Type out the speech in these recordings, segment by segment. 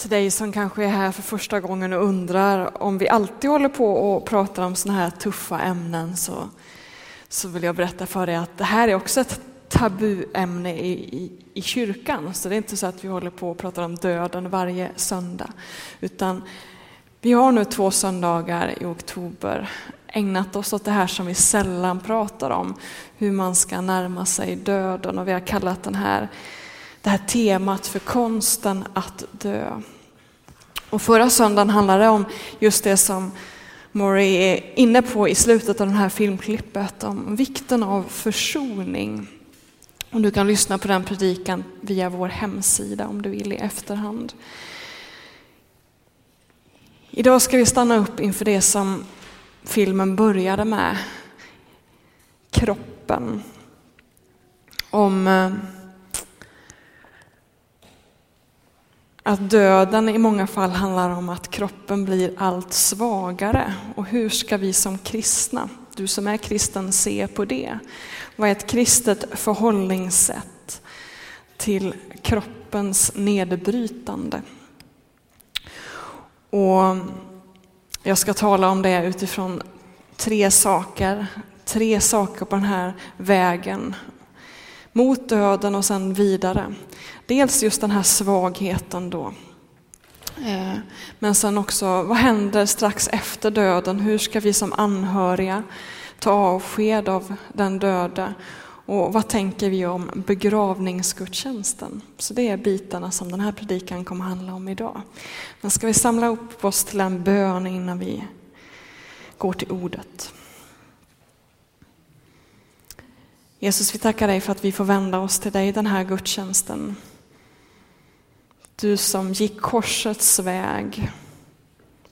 till dig som kanske är här för första gången och undrar om vi alltid håller på och pratar om sådana här tuffa ämnen så, så vill jag berätta för dig att det här är också ett tabuämne i, i, i kyrkan. Så det är inte så att vi håller på och pratar om döden varje söndag. Utan vi har nu två söndagar i oktober ägnat oss åt det här som vi sällan pratar om, hur man ska närma sig döden. Och vi har kallat den här, det här temat för konsten att dö. Och förra söndagen handlade det om just det som Murray är inne på i slutet av det här filmklippet, om vikten av försoning. Och du kan lyssna på den predikan via vår hemsida om du vill i efterhand. Idag ska vi stanna upp inför det som filmen började med. Kroppen. Om eh, att döden i många fall handlar om att kroppen blir allt svagare. Och hur ska vi som kristna, du som är kristen, se på det? Vad är ett kristet förhållningssätt till kroppens nedbrytande? Och jag ska tala om det utifrån tre saker, tre saker på den här vägen mot döden och sen vidare. Dels just den här svagheten då. Eh, men sen också, vad händer strax efter döden? Hur ska vi som anhöriga ta avsked av den döde? Och vad tänker vi om begravningsgudstjänsten? Så det är bitarna som den här predikan kommer handla om idag. Men ska vi samla upp oss till en bön innan vi går till ordet? Jesus, vi tackar dig för att vi får vända oss till dig den här gudstjänsten. Du som gick korsets väg.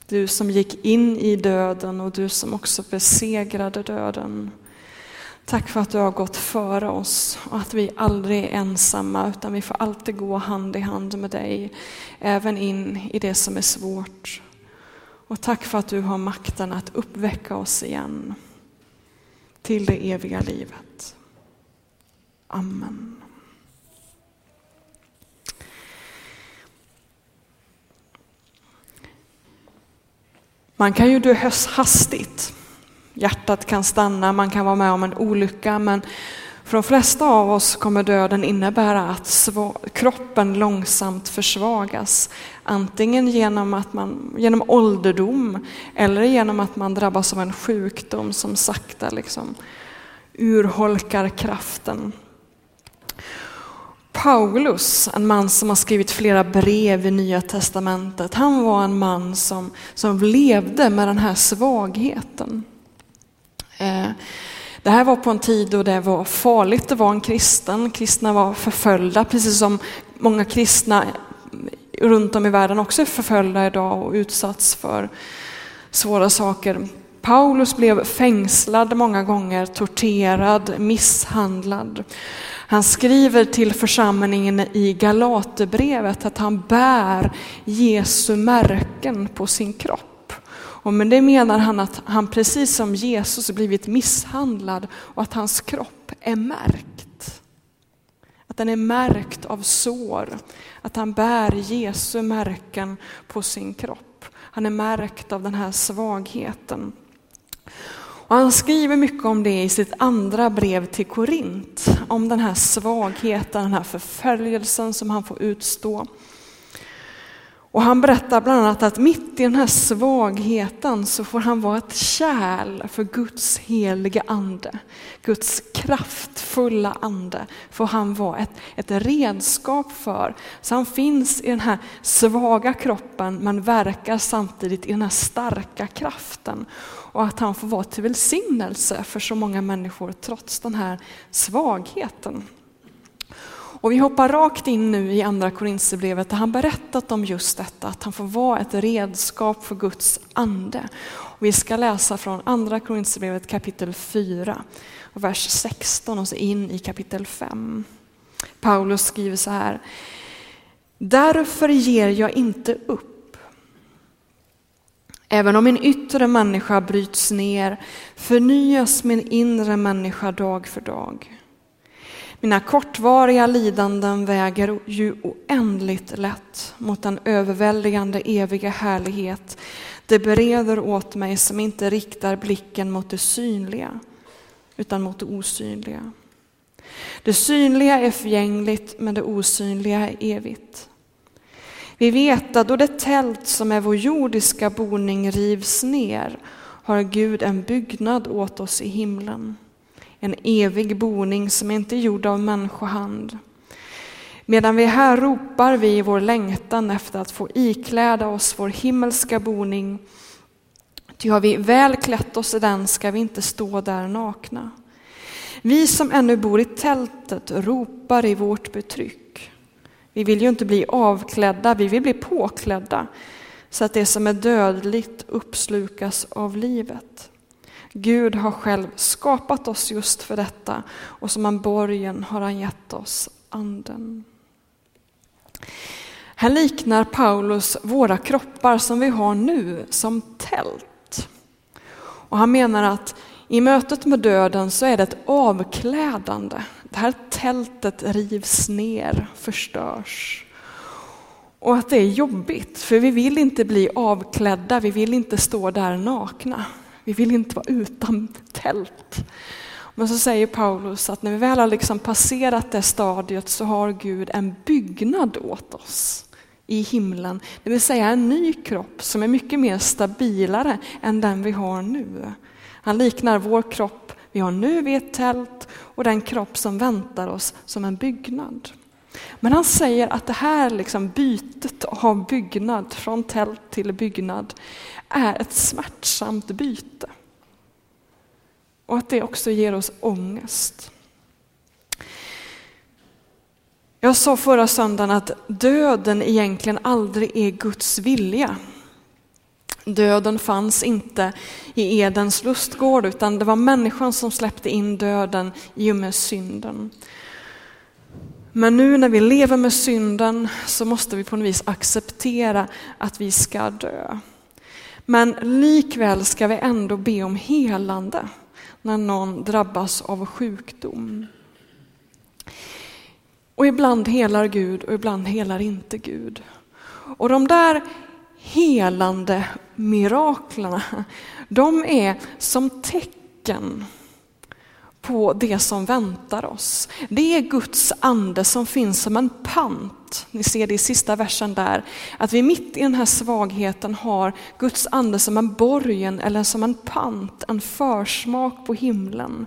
Du som gick in i döden och du som också besegrade döden. Tack för att du har gått före oss och att vi aldrig är ensamma utan vi får alltid gå hand i hand med dig, även in i det som är svårt. Och tack för att du har makten att uppväcka oss igen till det eviga livet. Amen. Man kan ju dö hastigt Hjärtat kan stanna, man kan vara med om en olycka, men för de flesta av oss kommer döden innebära att kroppen långsamt försvagas. Antingen genom, att man, genom ålderdom eller genom att man drabbas av en sjukdom som sakta liksom urholkar kraften. Paulus, en man som har skrivit flera brev i Nya Testamentet, han var en man som, som levde med den här svagheten. Eh, det här var på en tid då det var farligt att vara en kristen. Kristna var förföljda, precis som många kristna runt om i världen också är förföljda idag och utsatts för svåra saker. Paulus blev fängslad många gånger, torterad, misshandlad. Han skriver till församlingen i Galaterbrevet att han bär Jesu märken på sin kropp. Och med det menar han att han precis som Jesus blivit misshandlad och att hans kropp är märkt. Att den är märkt av sår, att han bär Jesu märken på sin kropp. Han är märkt av den här svagheten. Och han skriver mycket om det i sitt andra brev till Korint, om den här svagheten, den här förföljelsen som han får utstå. Och han berättar bland annat att mitt i den här svagheten så får han vara ett kärl för Guds heliga ande. Guds kraftfulla ande får han vara ett, ett redskap för. Så han finns i den här svaga kroppen men verkar samtidigt i den här starka kraften. Och att han får vara till välsignelse för så många människor trots den här svagheten. Och vi hoppar rakt in nu i andra Korinthierbrevet där han berättat om just detta, att han får vara ett redskap för Guds ande. Och vi ska läsa från andra Korinthierbrevet kapitel 4, och vers 16 och så in i kapitel 5. Paulus skriver så här. Därför ger jag inte upp. Även om min yttre människa bryts ner förnyas min inre människa dag för dag. Mina kortvariga lidanden väger ju oändligt lätt mot den överväldigande eviga härlighet det bereder åt mig som inte riktar blicken mot det synliga utan mot det osynliga. Det synliga är förgängligt men det osynliga är evigt. Vi vet att då det tält som är vår jordiska boning rivs ner har Gud en byggnad åt oss i himlen. En evig boning som inte är gjord av människohand. Medan vi här ropar vi i vår längtan efter att få ikläda oss vår himmelska boning. Ty har vi väl klätt oss i den ska vi inte stå där nakna. Vi som ännu bor i tältet ropar i vårt betryck. Vi vill ju inte bli avklädda, vi vill bli påklädda så att det som är dödligt uppslukas av livet. Gud har själv skapat oss just för detta och som en borgen har han gett oss anden. Här liknar Paulus våra kroppar som vi har nu som tält. Och han menar att i mötet med döden så är det ett avklädande. Det här tältet rivs ner, förstörs. Och att det är jobbigt, för vi vill inte bli avklädda, vi vill inte stå där nakna. Vi vill inte vara utan tält. Men så säger Paulus att när vi väl har liksom passerat det stadiet så har Gud en byggnad åt oss i himlen, det vill säga en ny kropp som är mycket mer stabilare än den vi har nu. Han liknar vår kropp vi har nu vid ett tält och den kropp som väntar oss som en byggnad. Men han säger att det här liksom bytet av byggnad, från tält till byggnad, är ett smärtsamt byte. Och att det också ger oss ångest. Jag sa förra söndagen att döden egentligen aldrig är Guds vilja. Döden fanns inte i Edens lustgård utan det var människan som släppte in döden i och med synden. Men nu när vi lever med synden så måste vi på något vis acceptera att vi ska dö. Men likväl ska vi ändå be om helande när någon drabbas av sjukdom. Och ibland helar Gud och ibland helar inte Gud. Och de där helande miraklerna, de är som tecken på det som väntar oss. Det är Guds ande som finns som en pant. Ni ser det i sista versen där, att vi mitt i den här svagheten har Guds ande som en borgen eller som en pant, en försmak på himlen.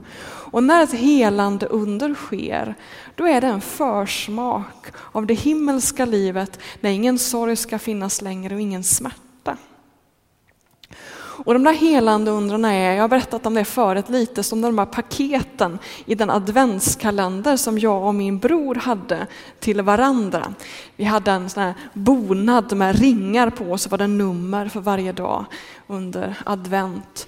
Och när ett helande under sker, då är det en försmak av det himmelska livet när ingen sorg ska finnas längre och ingen smärta. Och de där helande undrarna är, jag har berättat om det förut, lite som de här paketen i den adventskalender som jag och min bror hade till varandra. Vi hade en sån här bonad med ringar på, så var det nummer för varje dag under advent.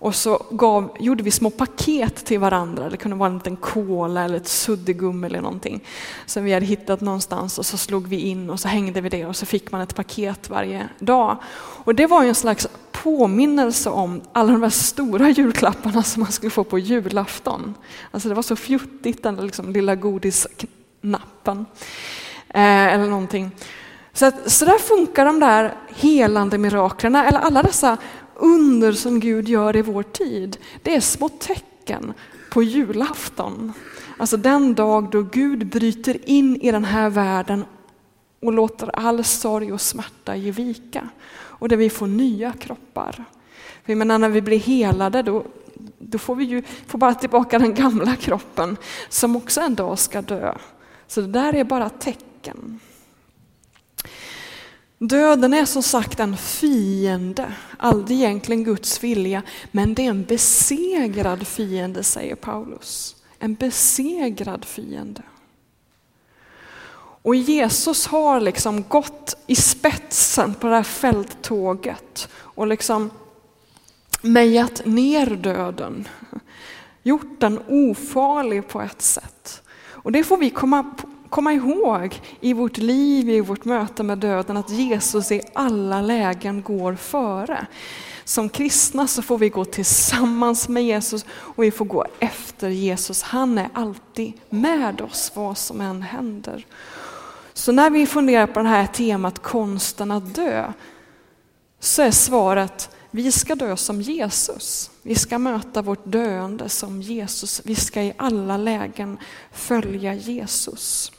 Och så gav, gjorde vi små paket till varandra. Det kunde vara en liten kola eller ett suddigummi eller någonting som vi hade hittat någonstans och så slog vi in och så hängde vi det och så fick man ett paket varje dag. Och det var ju en slags påminnelse om alla de här stora julklapparna som man skulle få på julafton. Alltså det var så fjuttigt den liksom lilla godisknappen eh, eller någonting. Så, att, så där funkar de där helande miraklerna eller alla dessa under som Gud gör i vår tid, det är små tecken på julafton. Alltså den dag då Gud bryter in i den här världen och låter all sorg och smärta ge vika. Och där vi får nya kroppar. För menar, när vi blir helade då, då får vi ju får bara tillbaka den gamla kroppen som också en dag ska dö. Så det där är bara tecken. Döden är som sagt en fiende, aldrig egentligen Guds vilja, men det är en besegrad fiende, säger Paulus. En besegrad fiende. Och Jesus har liksom gått i spetsen på det här fälttåget och liksom mejat ner döden, gjort den ofarlig på ett sätt. Och det får vi komma komma ihåg i vårt liv, i vårt möte med döden, att Jesus i alla lägen går före. Som kristna så får vi gå tillsammans med Jesus och vi får gå efter Jesus. Han är alltid med oss vad som än händer. Så när vi funderar på det här temat konsten att dö så är svaret vi ska dö som Jesus. Vi ska möta vårt döende som Jesus. Vi ska i alla lägen följa Jesus.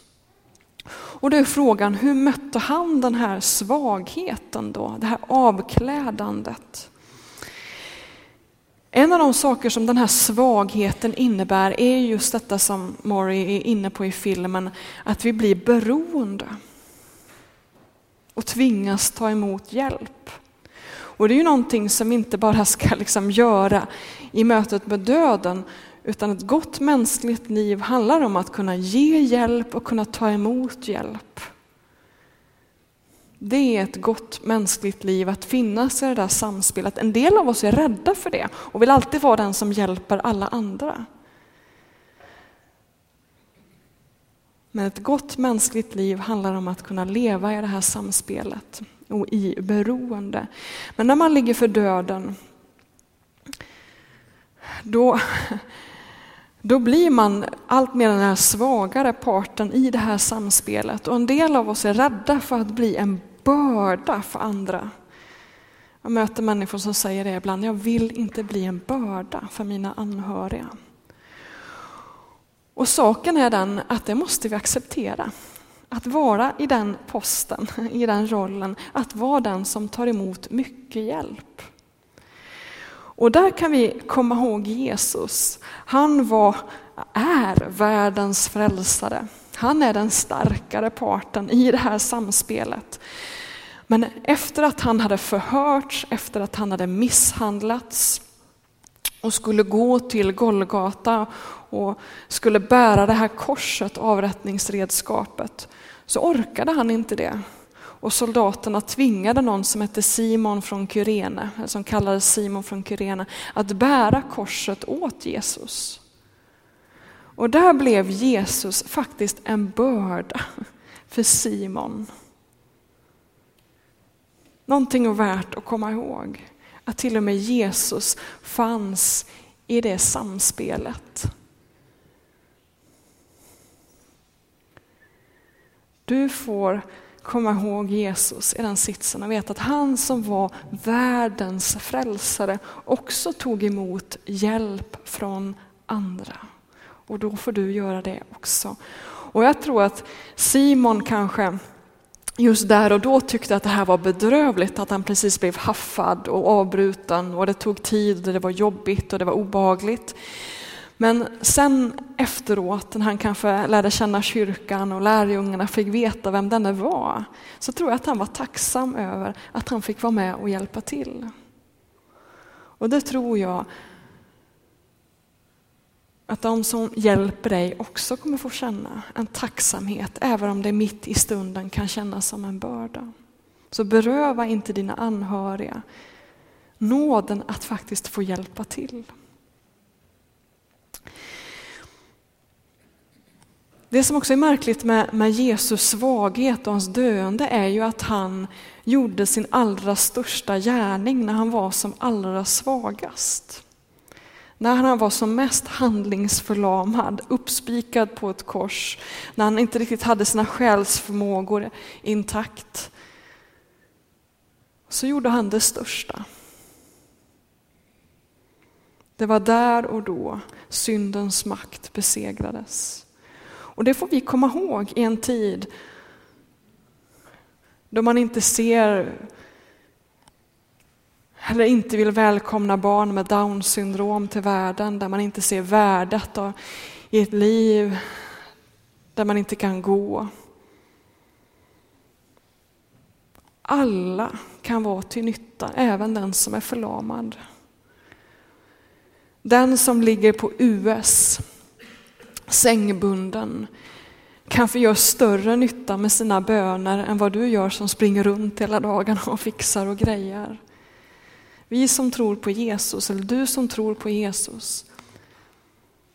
Och då är frågan, hur mötte han den här svagheten då? Det här avklädandet? En av de saker som den här svagheten innebär är just detta som Maury är inne på i filmen, att vi blir beroende och tvingas ta emot hjälp. Och det är ju någonting som vi inte bara ska liksom göra i mötet med döden, utan ett gott mänskligt liv handlar om att kunna ge hjälp och kunna ta emot hjälp. Det är ett gott mänskligt liv att finnas i det där samspelet. En del av oss är rädda för det och vill alltid vara den som hjälper alla andra. Men ett gott mänskligt liv handlar om att kunna leva i det här samspelet och i beroende. Men när man ligger för döden, då, då blir man allt mer den här svagare parten i det här samspelet. Och en del av oss är rädda för att bli en börda för andra. Jag möter människor som säger det ibland, jag vill inte bli en börda för mina anhöriga. Och saken är den att det måste vi acceptera. Att vara i den posten, i den rollen, att vara den som tar emot mycket hjälp. Och där kan vi komma ihåg Jesus. Han var, är världens frälsare. Han är den starkare parten i det här samspelet. Men efter att han hade förhörts, efter att han hade misshandlats och skulle gå till Golgata och skulle bära det här korset, avrättningsredskapet, så orkade han inte det. Och soldaterna tvingade någon som hette Simon från Kyrene, som kallades Simon från Kyrene, att bära korset åt Jesus. Och där blev Jesus faktiskt en börda för Simon. Någonting värt att komma ihåg, att till och med Jesus fanns i det samspelet. Du får komma ihåg Jesus i den sitsen och veta att han som var världens frälsare också tog emot hjälp från andra. Och då får du göra det också. Och jag tror att Simon kanske just där och då tyckte att det här var bedrövligt, att han precis blev haffad och avbruten och det tog tid och det var jobbigt och det var obagligt. Men sen efteråt, när han kanske lärde känna kyrkan och lärjungarna fick veta vem denne var, så tror jag att han var tacksam över att han fick vara med och hjälpa till. Och det tror jag att de som hjälper dig också kommer få känna en tacksamhet, även om det mitt i stunden kan kännas som en börda. Så beröva inte dina anhöriga nåden att faktiskt få hjälpa till. Det som också är märkligt med, med Jesus svaghet och hans döende är ju att han gjorde sin allra största gärning när han var som allra svagast. När han var som mest handlingsförlamad, uppspikad på ett kors, när han inte riktigt hade sina själsförmågor intakt, så gjorde han det största. Det var där och då syndens makt besegrades. Och det får vi komma ihåg i en tid då man inte ser eller inte vill välkomna barn med down syndrom till världen, där man inte ser värdet i ett liv där man inte kan gå. Alla kan vara till nytta, även den som är förlamad. Den som ligger på US sängbunden kanske gör större nytta med sina böner än vad du gör som springer runt hela dagarna och fixar och grejer. Vi som tror på Jesus, eller du som tror på Jesus,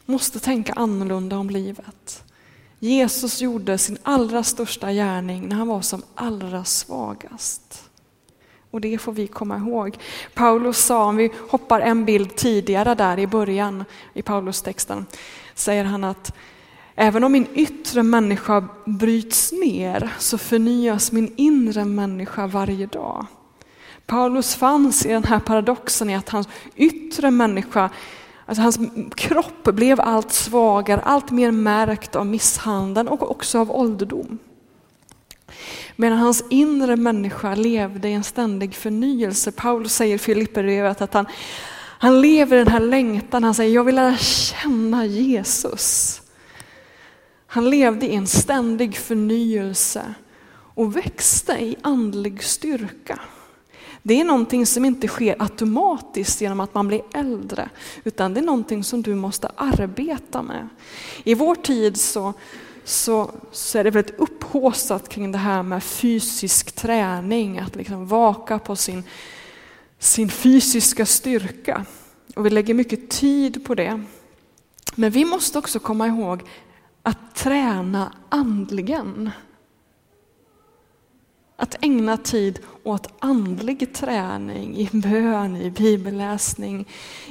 måste tänka annorlunda om livet. Jesus gjorde sin allra största gärning när han var som allra svagast. Och det får vi komma ihåg. Paulus sa, om vi hoppar en bild tidigare där i början i Paulus texten, säger han att även om min yttre människa bryts ner så förnyas min inre människa varje dag. Paulus fanns i den här paradoxen i att hans yttre människa Alltså hans kropp blev allt svagare, allt mer märkt av misshandeln och också av ålderdom. Medan hans inre människa levde i en ständig förnyelse. Paulus säger i Filipperbrevet att han, han lever i den här längtan, han säger jag vill lära känna Jesus. Han levde i en ständig förnyelse och växte i andlig styrka. Det är någonting som inte sker automatiskt genom att man blir äldre, utan det är någonting som du måste arbeta med. I vår tid så, så, så är det väldigt upphåsat kring det här med fysisk träning, att liksom vaka på sin, sin fysiska styrka. Och vi lägger mycket tid på det. Men vi måste också komma ihåg att träna andligen. Att ägna tid åt andlig träning, i bön, i bibelläsning,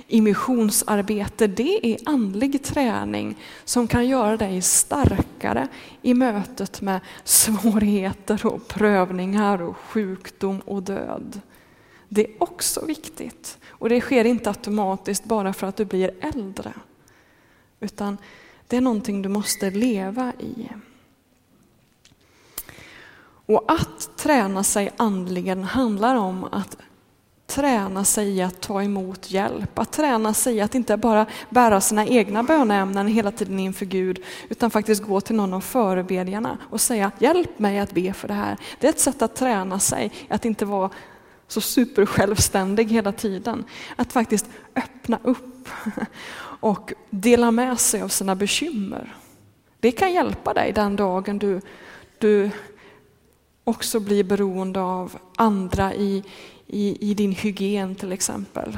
i missionsarbete, det är andlig träning som kan göra dig starkare i mötet med svårigheter och prövningar och sjukdom och död. Det är också viktigt och det sker inte automatiskt bara för att du blir äldre. Utan det är någonting du måste leva i. Och att träna sig andligen handlar om att träna sig i att ta emot hjälp, att träna sig i att inte bara bära sina egna böneämnen hela tiden inför Gud, utan faktiskt gå till någon av förebedjarna och säga hjälp mig att be för det här. Det är ett sätt att träna sig, att inte vara så supersjälvständig hela tiden. Att faktiskt öppna upp och dela med sig av sina bekymmer. Det kan hjälpa dig den dagen du, du också blir beroende av andra i, i, i din hygien till exempel.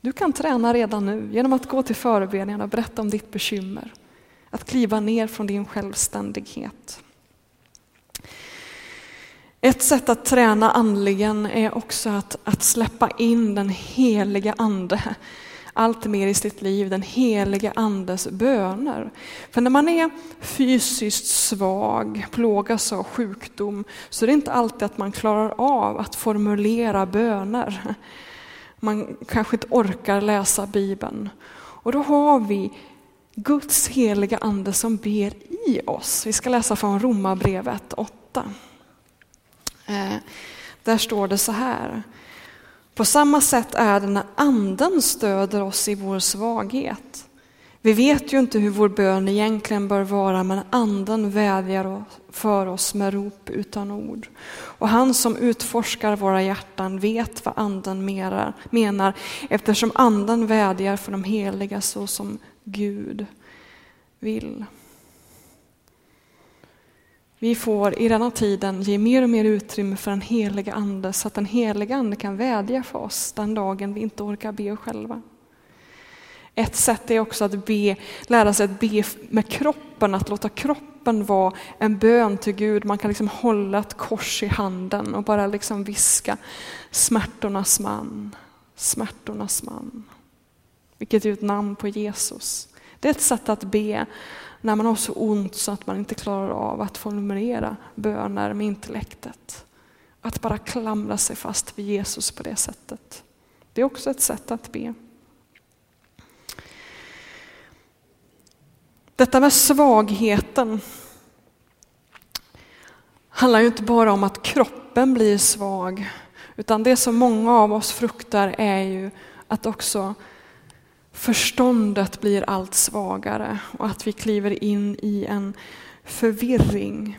Du kan träna redan nu genom att gå till förebedarna och berätta om ditt bekymmer. Att kliva ner från din självständighet. Ett sätt att träna andligen är också att, att släppa in den heliga ande allt mer i sitt liv den helige andes böner. För när man är fysiskt svag, plågas av sjukdom, så är det inte alltid att man klarar av att formulera böner. Man kanske inte orkar läsa Bibeln. Och då har vi Guds heliga ande som ber i oss. Vi ska läsa från Romarbrevet 8. Eh, där står det så här. På samma sätt är det när anden stöder oss i vår svaghet. Vi vet ju inte hur vår bön egentligen bör vara, men anden vädjar för oss med rop utan ord. Och han som utforskar våra hjärtan vet vad anden menar, eftersom anden vädjar för de heliga så som Gud vill. Vi får i denna tiden ge mer och mer utrymme för den heliga Ande så att den heliga Ande kan vädja för oss den dagen vi inte orkar be själva. Ett sätt är också att be, lära sig att be med kroppen, att låta kroppen vara en bön till Gud. Man kan liksom hålla ett kors i handen och bara liksom viska smärtornas man, smärtornas man. Vilket är ett namn på Jesus. Det är ett sätt att be när man har så ont så att man inte klarar av att formulera böner med intellektet. Att bara klamra sig fast vid Jesus på det sättet. Det är också ett sätt att be. Detta med svagheten handlar ju inte bara om att kroppen blir svag, utan det som många av oss fruktar är ju att också förståndet blir allt svagare och att vi kliver in i en förvirring.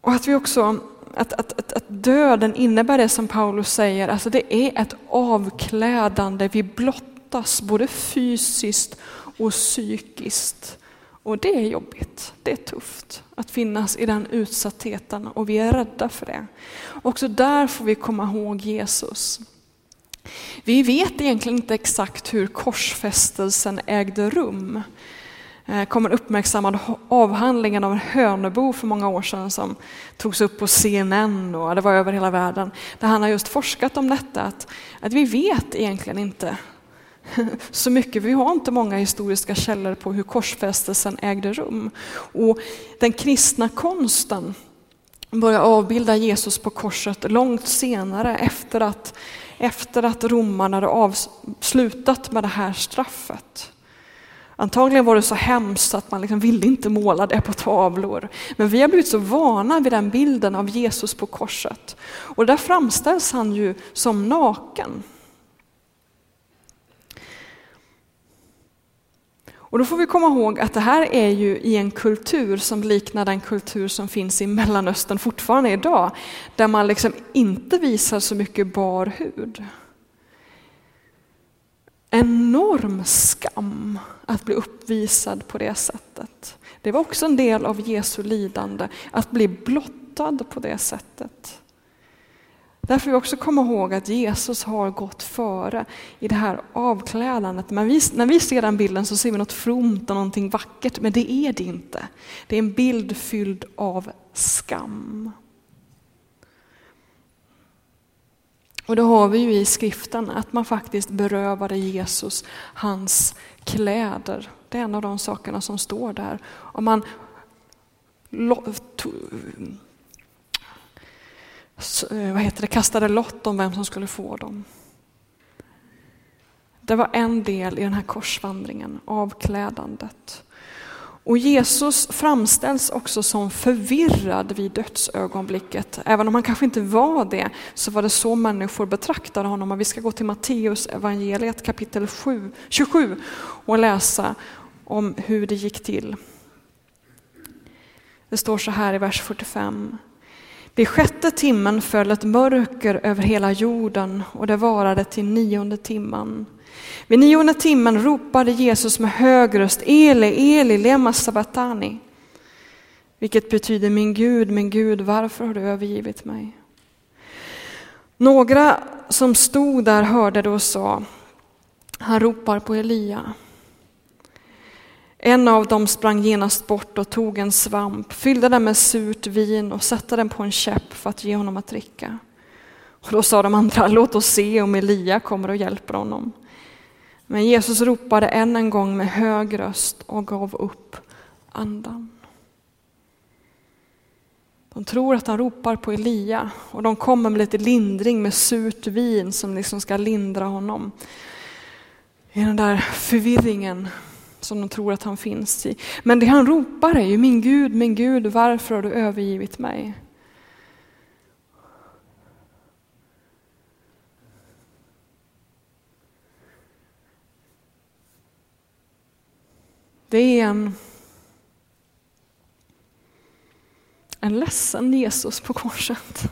Och att vi också att, att, att, att, döden innebär det som Paulus säger, alltså det är ett avklädande, vi blottas både fysiskt och psykiskt. Och det är jobbigt, det är tufft att finnas i den utsattheten och vi är rädda för det. Också där får vi komma ihåg Jesus. Vi vet egentligen inte exakt hur korsfästelsen ägde rum. Eh, det kom en uppmärksammad avhandling av en Hönebo för många år sedan som togs upp på CNN och det var över hela världen. Där han har just forskat om detta, att, att vi vet egentligen inte så mycket. Vi har inte många historiska källor på hur korsfästelsen ägde rum. Och den kristna konsten börjar avbilda Jesus på korset långt senare efter att, efter att romarna hade avslutat med det här straffet. Antagligen var det så hemskt att man liksom ville inte måla det på tavlor. Men vi har blivit så vana vid den bilden av Jesus på korset. Och där framställs han ju som naken. Och då får vi komma ihåg att det här är ju i en kultur som liknar den kultur som finns i Mellanöstern fortfarande idag. Där man liksom inte visar så mycket bar hud. Enorm skam att bli uppvisad på det sättet. Det var också en del av Jesu lidande, att bli blottad på det sättet. Därför vi också komma ihåg att Jesus har gått före i det här avklädandet. Men vi, när vi ser den bilden så ser vi något fromt och någonting vackert, men det är det inte. Det är en bild fylld av skam. Och det har vi ju i skriften, att man faktiskt berövade Jesus hans kläder. Det är en av de sakerna som står där. Om man Eh, vad heter det, kastade lott om vem som skulle få dem. Det var en del i den här korsvandringen, avklädandet. Och Jesus framställs också som förvirrad vid dödsögonblicket. Även om han kanske inte var det, så var det så människor betraktade honom. Och vi ska gå till Matteus evangeliet kapitel 7, 27 och läsa om hur det gick till. Det står så här i vers 45. Vid sjätte timmen föll ett mörker över hela jorden och det varade till nionde timmen. Vid nionde timmen ropade Jesus med hög röst Eli, Eli, lema sabatani. Vilket betyder min Gud, min Gud, varför har du övergivit mig? Några som stod där hörde det och sa, han ropar på Elia. En av dem sprang genast bort och tog en svamp, fyllde den med surt vin och satte den på en käpp för att ge honom att dricka. Och då sa de andra, låt oss se om Elia kommer och hjälper honom. Men Jesus ropade än en gång med hög röst och gav upp andan. De tror att han ropar på Elia och de kommer med lite lindring med surt vin som liksom ska lindra honom. I den där förvirringen som de tror att han finns i. Men det han ropar är ju min Gud, min Gud, varför har du övergivit mig? Det är en, en ledsen Jesus på korset.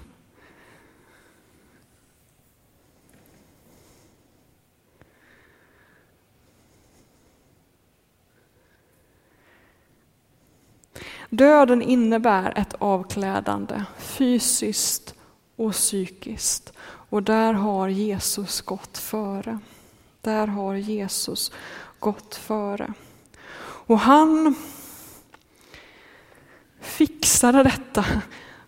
Döden innebär ett avklädande, fysiskt och psykiskt. Och där har Jesus gått före. Där har Jesus gått före. Och han fixade detta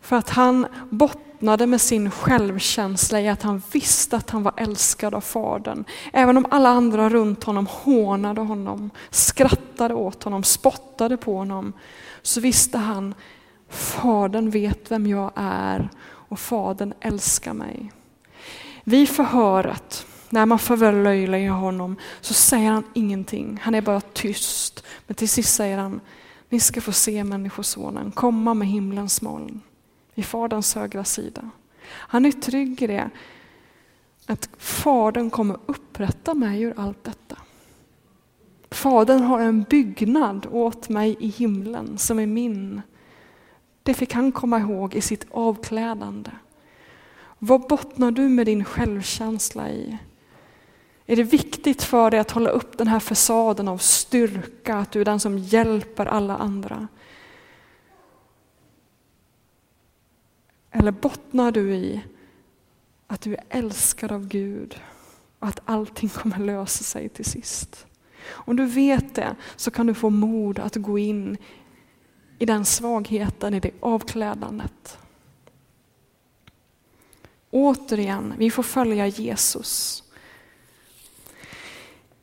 för att han bottnade med sin självkänsla i att han visste att han var älskad av Fadern. Även om alla andra runt honom hånade honom, skrattade åt honom, spottade på honom, så visste han, Fadern vet vem jag är och Fadern älskar mig. Vid förhöret, när man förlöjligar honom, så säger han ingenting. Han är bara tyst. Men till sist säger han, ni ska få se Människosonen komma med himlens moln i Faderns högra sida. Han är trygg i det, att Fadern kommer upprätta mig ur allt detta. Fadern har en byggnad åt mig i himlen som är min. Det fick han komma ihåg i sitt avklädande. Vad bottnar du med din självkänsla i? Är det viktigt för dig att hålla upp den här fasaden av styrka, att du är den som hjälper alla andra? Eller bottnar du i att du är älskad av Gud och att allting kommer lösa sig till sist. Om du vet det så kan du få mod att gå in i den svagheten, i det avklädandet. Återigen, vi får följa Jesus.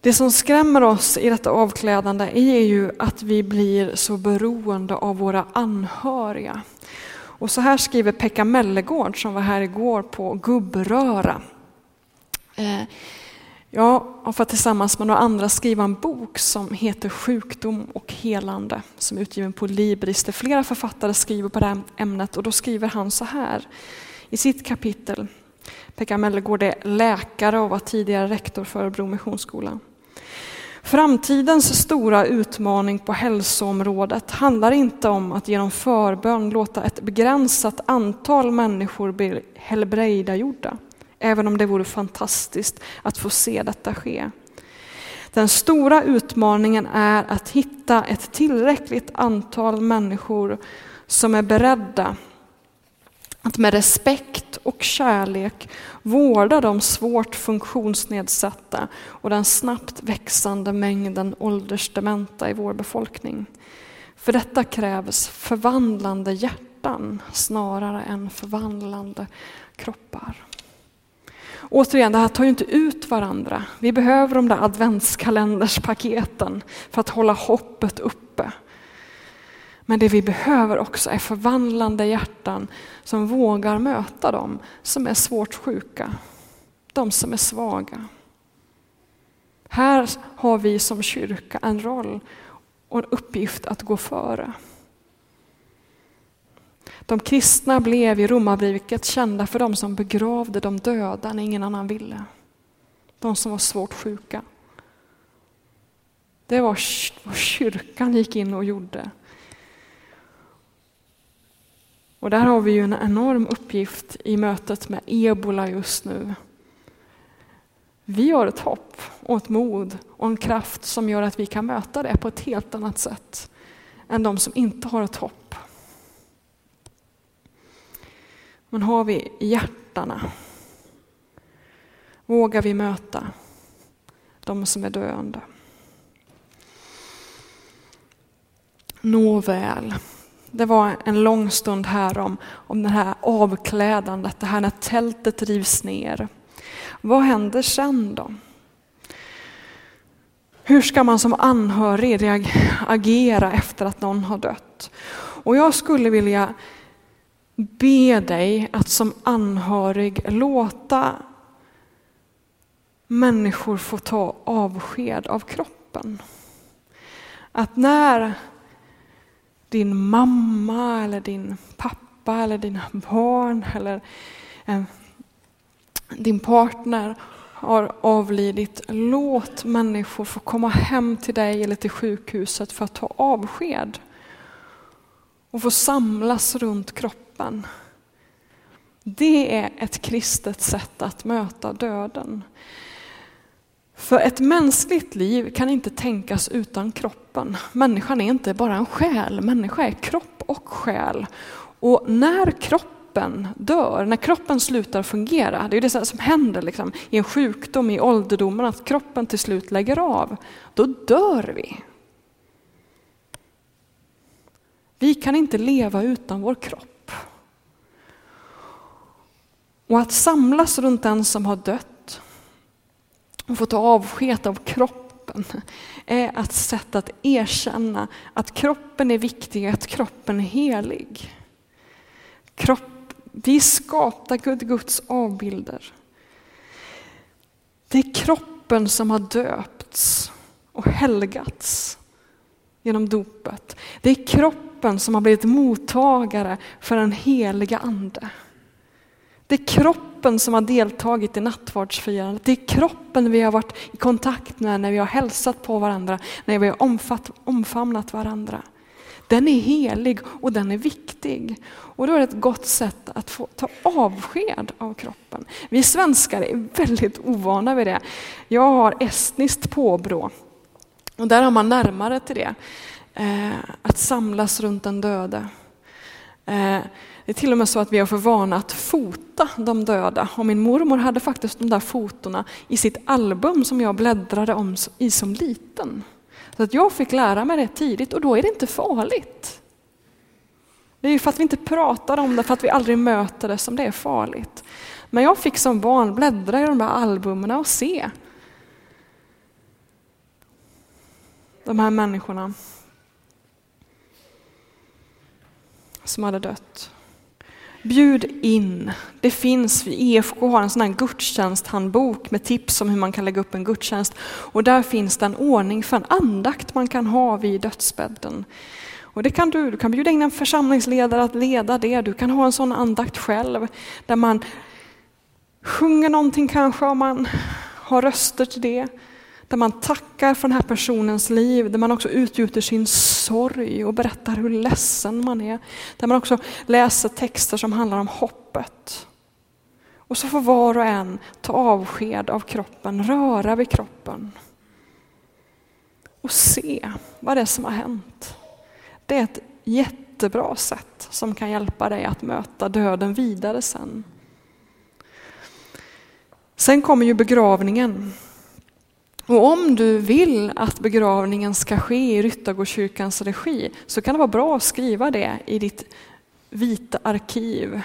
Det som skrämmer oss i detta avklädande är ju att vi blir så beroende av våra anhöriga. Och så här skriver Pekka Mellegård som var här igår på Gubbröra. Eh, Jag har fått tillsammans med några andra skriva en bok som heter Sjukdom och helande som är utgiven på Libris. Där flera författare skriver på det här ämnet och då skriver han så här i sitt kapitel. Pekka Mellegård är läkare och var tidigare rektor för Örebro Missionsskola. Framtidens stora utmaning på hälsoområdet handlar inte om att genom förbön låta ett begränsat antal människor bli helbrägdagjorda, även om det vore fantastiskt att få se detta ske. Den stora utmaningen är att hitta ett tillräckligt antal människor som är beredda att med respekt och kärlek vårda de svårt funktionsnedsatta och den snabbt växande mängden åldersdementa i vår befolkning. För detta krävs förvandlande hjärtan snarare än förvandlande kroppar. Återigen, det här tar ju inte ut varandra. Vi behöver de där adventskalenderspaketen för att hålla hoppet uppe. Men det vi behöver också är förvandlande hjärtan som vågar möta dem som är svårt sjuka, de som är svaga. Här har vi som kyrka en roll och en uppgift att gå före. De kristna blev i romarbrevet kända för de som begravde de döda när ingen annan ville. De som var svårt sjuka. Det var vad kyrkan gick in och gjorde. Och där har vi ju en enorm uppgift i mötet med ebola just nu. Vi har ett hopp och ett mod och en kraft som gör att vi kan möta det på ett helt annat sätt än de som inte har ett hopp. Men har vi hjärtana? Vågar vi möta de som är döende? Nåväl. Det var en lång stund här om, om det här avklädandet, det här när tältet rivs ner. Vad händer sen då? Hur ska man som anhörig agera efter att någon har dött? Och jag skulle vilja be dig att som anhörig låta människor få ta avsked av kroppen. Att när din mamma eller din pappa eller dina barn eller eh, din partner har avlidit. Låt människor få komma hem till dig eller till sjukhuset för att ta avsked och få samlas runt kroppen. Det är ett kristet sätt att möta döden. För ett mänskligt liv kan inte tänkas utan kroppen. Människan är inte bara en själ, människa är kropp och själ. Och när kroppen dör, när kroppen slutar fungera, det är det som händer liksom, i en sjukdom i ålderdomen, att kroppen till slut lägger av, då dör vi. Vi kan inte leva utan vår kropp. Och att samlas runt den som har dött och få ta avsked av kroppen är ett sätt att erkänna att kroppen är viktig, att kroppen är helig. Kropp, vi skapar Guds avbilder. Det är kroppen som har döpts och helgats genom dopet. Det är kroppen som har blivit mottagare för den heliga ande. Det är kroppen som har deltagit i nattvardsfirandet. Det är kroppen vi har varit i kontakt med när vi har hälsat på varandra, när vi har omfatt, omfamnat varandra. Den är helig och den är viktig. Och då är det ett gott sätt att få ta avsked av kroppen. Vi svenskar är väldigt ovana vid det. Jag har estniskt påbrå och där har man närmare till det. Eh, att samlas runt den döde. Eh, det är till och med så att vi har för vana att fota de döda. Och min mormor hade faktiskt de där fotona i sitt album som jag bläddrade om i som liten. Så att jag fick lära mig det tidigt och då är det inte farligt. Det är ju för att vi inte pratar om det, för att vi aldrig möter det som det är farligt. Men jag fick som barn bläddra i de där albumen och se de här människorna som hade dött. Bjud in. Det finns, EFK har en sån här gudstjänsthandbok med tips om hur man kan lägga upp en gudstjänst. Och där finns det en ordning för en andakt man kan ha vid dödsbädden. Och det kan du, du kan bjuda in en församlingsledare att leda det. Du kan ha en sån andakt själv där man sjunger någonting kanske om man har röster till det. Där man tackar för den här personens liv, där man också utgjuter sin sorg och berättar hur ledsen man är. Där man också läser texter som handlar om hoppet. Och så får var och en ta avsked av kroppen, röra vid kroppen. Och se vad det är som har hänt. Det är ett jättebra sätt som kan hjälpa dig att möta döden vidare sen. Sen kommer ju begravningen. Och om du vill att begravningen ska ske i Ryttargårdskyrkans regi så kan det vara bra att skriva det i ditt vita arkiv.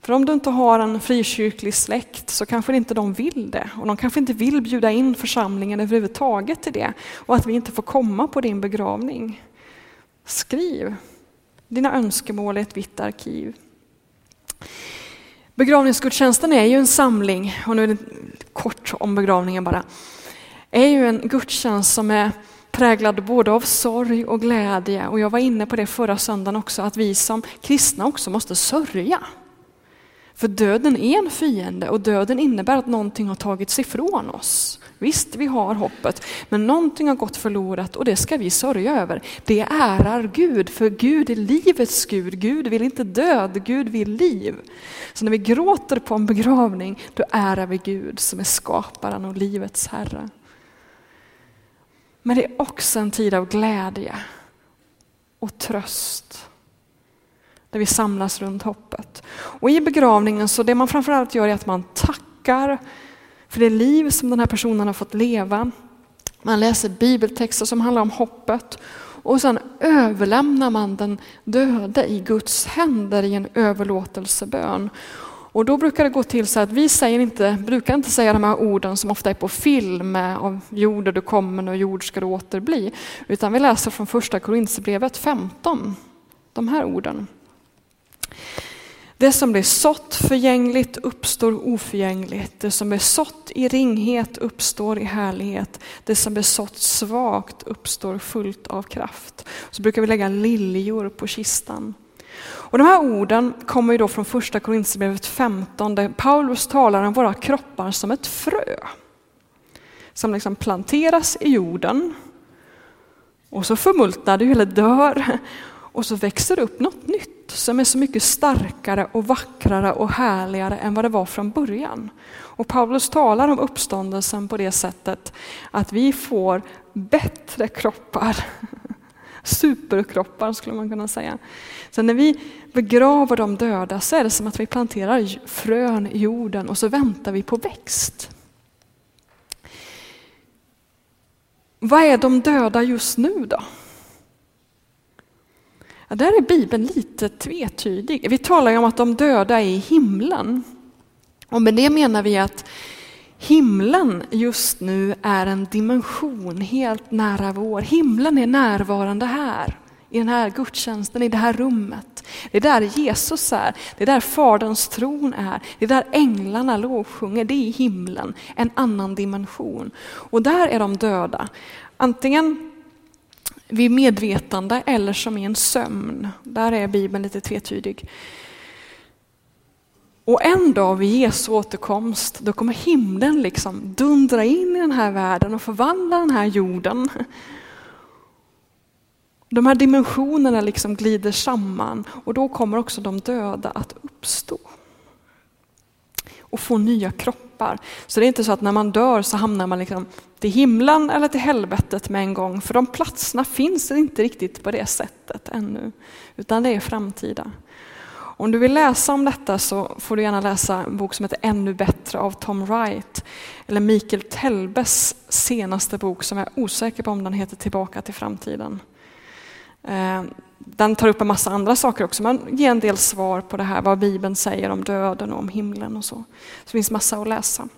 För om du inte har en frikyrklig släkt så kanske inte de vill det. Och de kanske inte vill bjuda in församlingen överhuvudtaget till det. Och att vi inte får komma på din begravning. Skriv dina önskemål i ett vitt arkiv. Begravningsgudstjänsten är ju en samling, och nu är det kort om begravningen bara, är ju en gudstjänst som är präglad både av sorg och glädje. Och jag var inne på det förra söndagen också, att vi som kristna också måste sörja. För döden är en fiende och döden innebär att någonting har tagits ifrån oss. Visst, vi har hoppet, men någonting har gått förlorat och det ska vi sörja över. Det ärar Gud, för Gud är livets Gud. Gud vill inte död, Gud vill liv. Så när vi gråter på en begravning, då ärar vi Gud som är skaparen och livets Herre. Men det är också en tid av glädje och tröst. Där vi samlas runt hoppet. Och i begravningen så det man framförallt gör är att man tackar för det liv som den här personen har fått leva. Man läser bibeltexter som handlar om hoppet och sen överlämnar man den döde i Guds händer i en överlåtelsebön. Och då brukar det gå till så att vi säger inte, brukar inte säga de här orden som ofta är på film, av jord är du kommer och jord ska du återbli. Utan vi läser från första Korinthierbrevet 15, de här orden. Det som blir sått förgängligt uppstår oförgängligt. Det som är sått i ringhet uppstår i härlighet. Det som är sått svagt uppstår fullt av kraft. Så brukar vi lägga liljor på kistan. Och de här orden kommer ju då från första Korinthierbrevet 15 där Paulus talar om våra kroppar som ett frö. Som liksom planteras i jorden och så förmultnar det eller dör och så växer det upp något nytt som är så mycket starkare och vackrare och härligare än vad det var från början. Och Paulus talar om uppståndelsen på det sättet att vi får bättre kroppar. Superkroppar skulle man kunna säga. Så när vi begraver de döda så är det som att vi planterar frön i jorden och så väntar vi på växt. Vad är de döda just nu då? Ja, där är Bibeln lite tvetydig. Vi talar ju om att de döda är i himlen. Och med det menar vi att himlen just nu är en dimension helt nära vår. Himlen är närvarande här, i den här gudstjänsten, i det här rummet. Det är där Jesus är, det är där Faderns tron är, det är där änglarna lovsjunger, det är i himlen, en annan dimension. Och där är de döda. Antingen vid medvetande eller som i en sömn. Där är Bibeln lite tvetydig. Och en dag vid Jesu återkomst, då kommer himlen liksom dundra in i den här världen och förvandla den här jorden. De här dimensionerna liksom glider samman och då kommer också de döda att uppstå. Och få nya kroppar. Så det är inte så att när man dör så hamnar man liksom till himlen eller till helvetet med en gång, för de platserna finns inte riktigt på det sättet ännu, utan det är framtida. Om du vill läsa om detta så får du gärna läsa en bok som heter Ännu bättre av Tom Wright, eller Mikael Telbes senaste bok som jag är osäker på om den heter Tillbaka till framtiden. Eh, den tar upp en massa andra saker också, men ger en del svar på det här, vad Bibeln säger om döden och om himlen och så. Så det finns massa att läsa.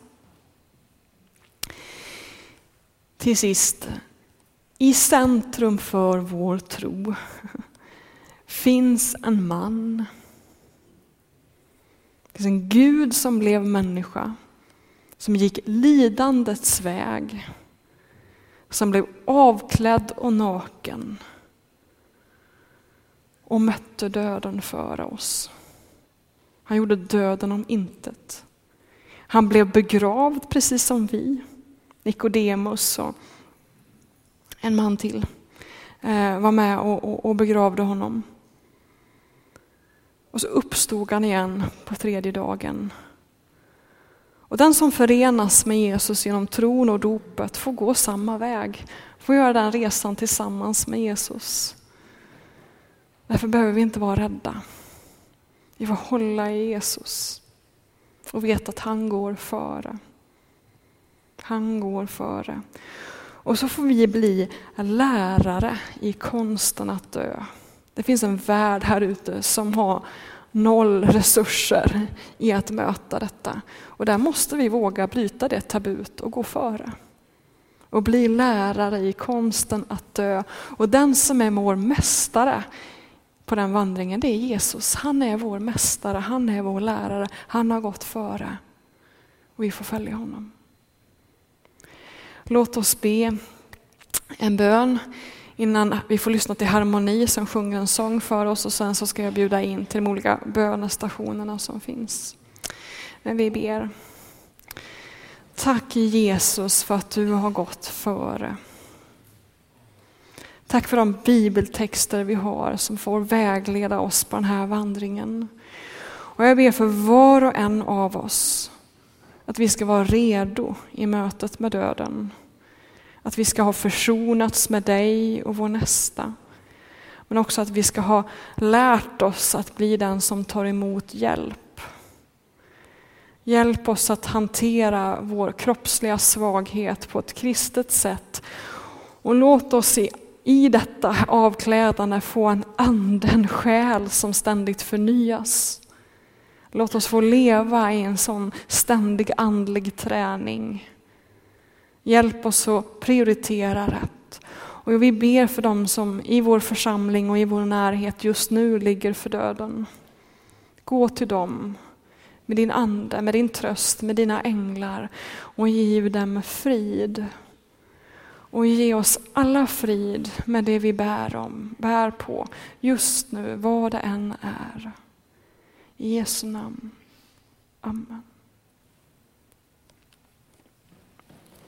Till sist, i centrum för vår tro finns en man. Det finns en Gud som blev människa, som gick lidandets väg, som blev avklädd och naken och mötte döden för oss. Han gjorde döden om intet. Han blev begravd precis som vi. Nikodemus och en man till eh, var med och, och, och begravde honom. Och så uppstod han igen på tredje dagen. Och den som förenas med Jesus genom tron och dopet får gå samma väg, får göra den resan tillsammans med Jesus. Därför behöver vi inte vara rädda. Vi får hålla i Jesus och veta att han går före. Han går före. Och så får vi bli lärare i konsten att dö. Det finns en värld här ute som har noll resurser i att möta detta. Och där måste vi våga bryta det tabut och gå före. Och bli lärare i konsten att dö. Och den som är vår mästare på den vandringen, det är Jesus. Han är vår mästare, han är vår lärare, han har gått före. Och vi får följa honom. Låt oss be en bön innan vi får lyssna till Harmoni som sjunger en sång för oss och sen så ska jag bjuda in till de olika bönestationerna som finns. Men vi ber. Tack Jesus för att du har gått före. Tack för de bibeltexter vi har som får vägleda oss på den här vandringen. Och jag ber för var och en av oss att vi ska vara redo i mötet med döden. Att vi ska ha försonats med dig och vår nästa. Men också att vi ska ha lärt oss att bli den som tar emot hjälp. Hjälp oss att hantera vår kroppsliga svaghet på ett kristet sätt. Och låt oss i i detta avklädande få en ande, en själ som ständigt förnyas. Låt oss få leva i en sån ständig andlig träning. Hjälp oss att prioritera rätt. Och vi ber för dem som i vår församling och i vår närhet just nu ligger för döden. Gå till dem med din ande, med din tröst, med dina änglar och giv dem frid och ge oss alla frid med det vi bär, om, bär på just nu, vad det än är. I Jesu namn. Amen.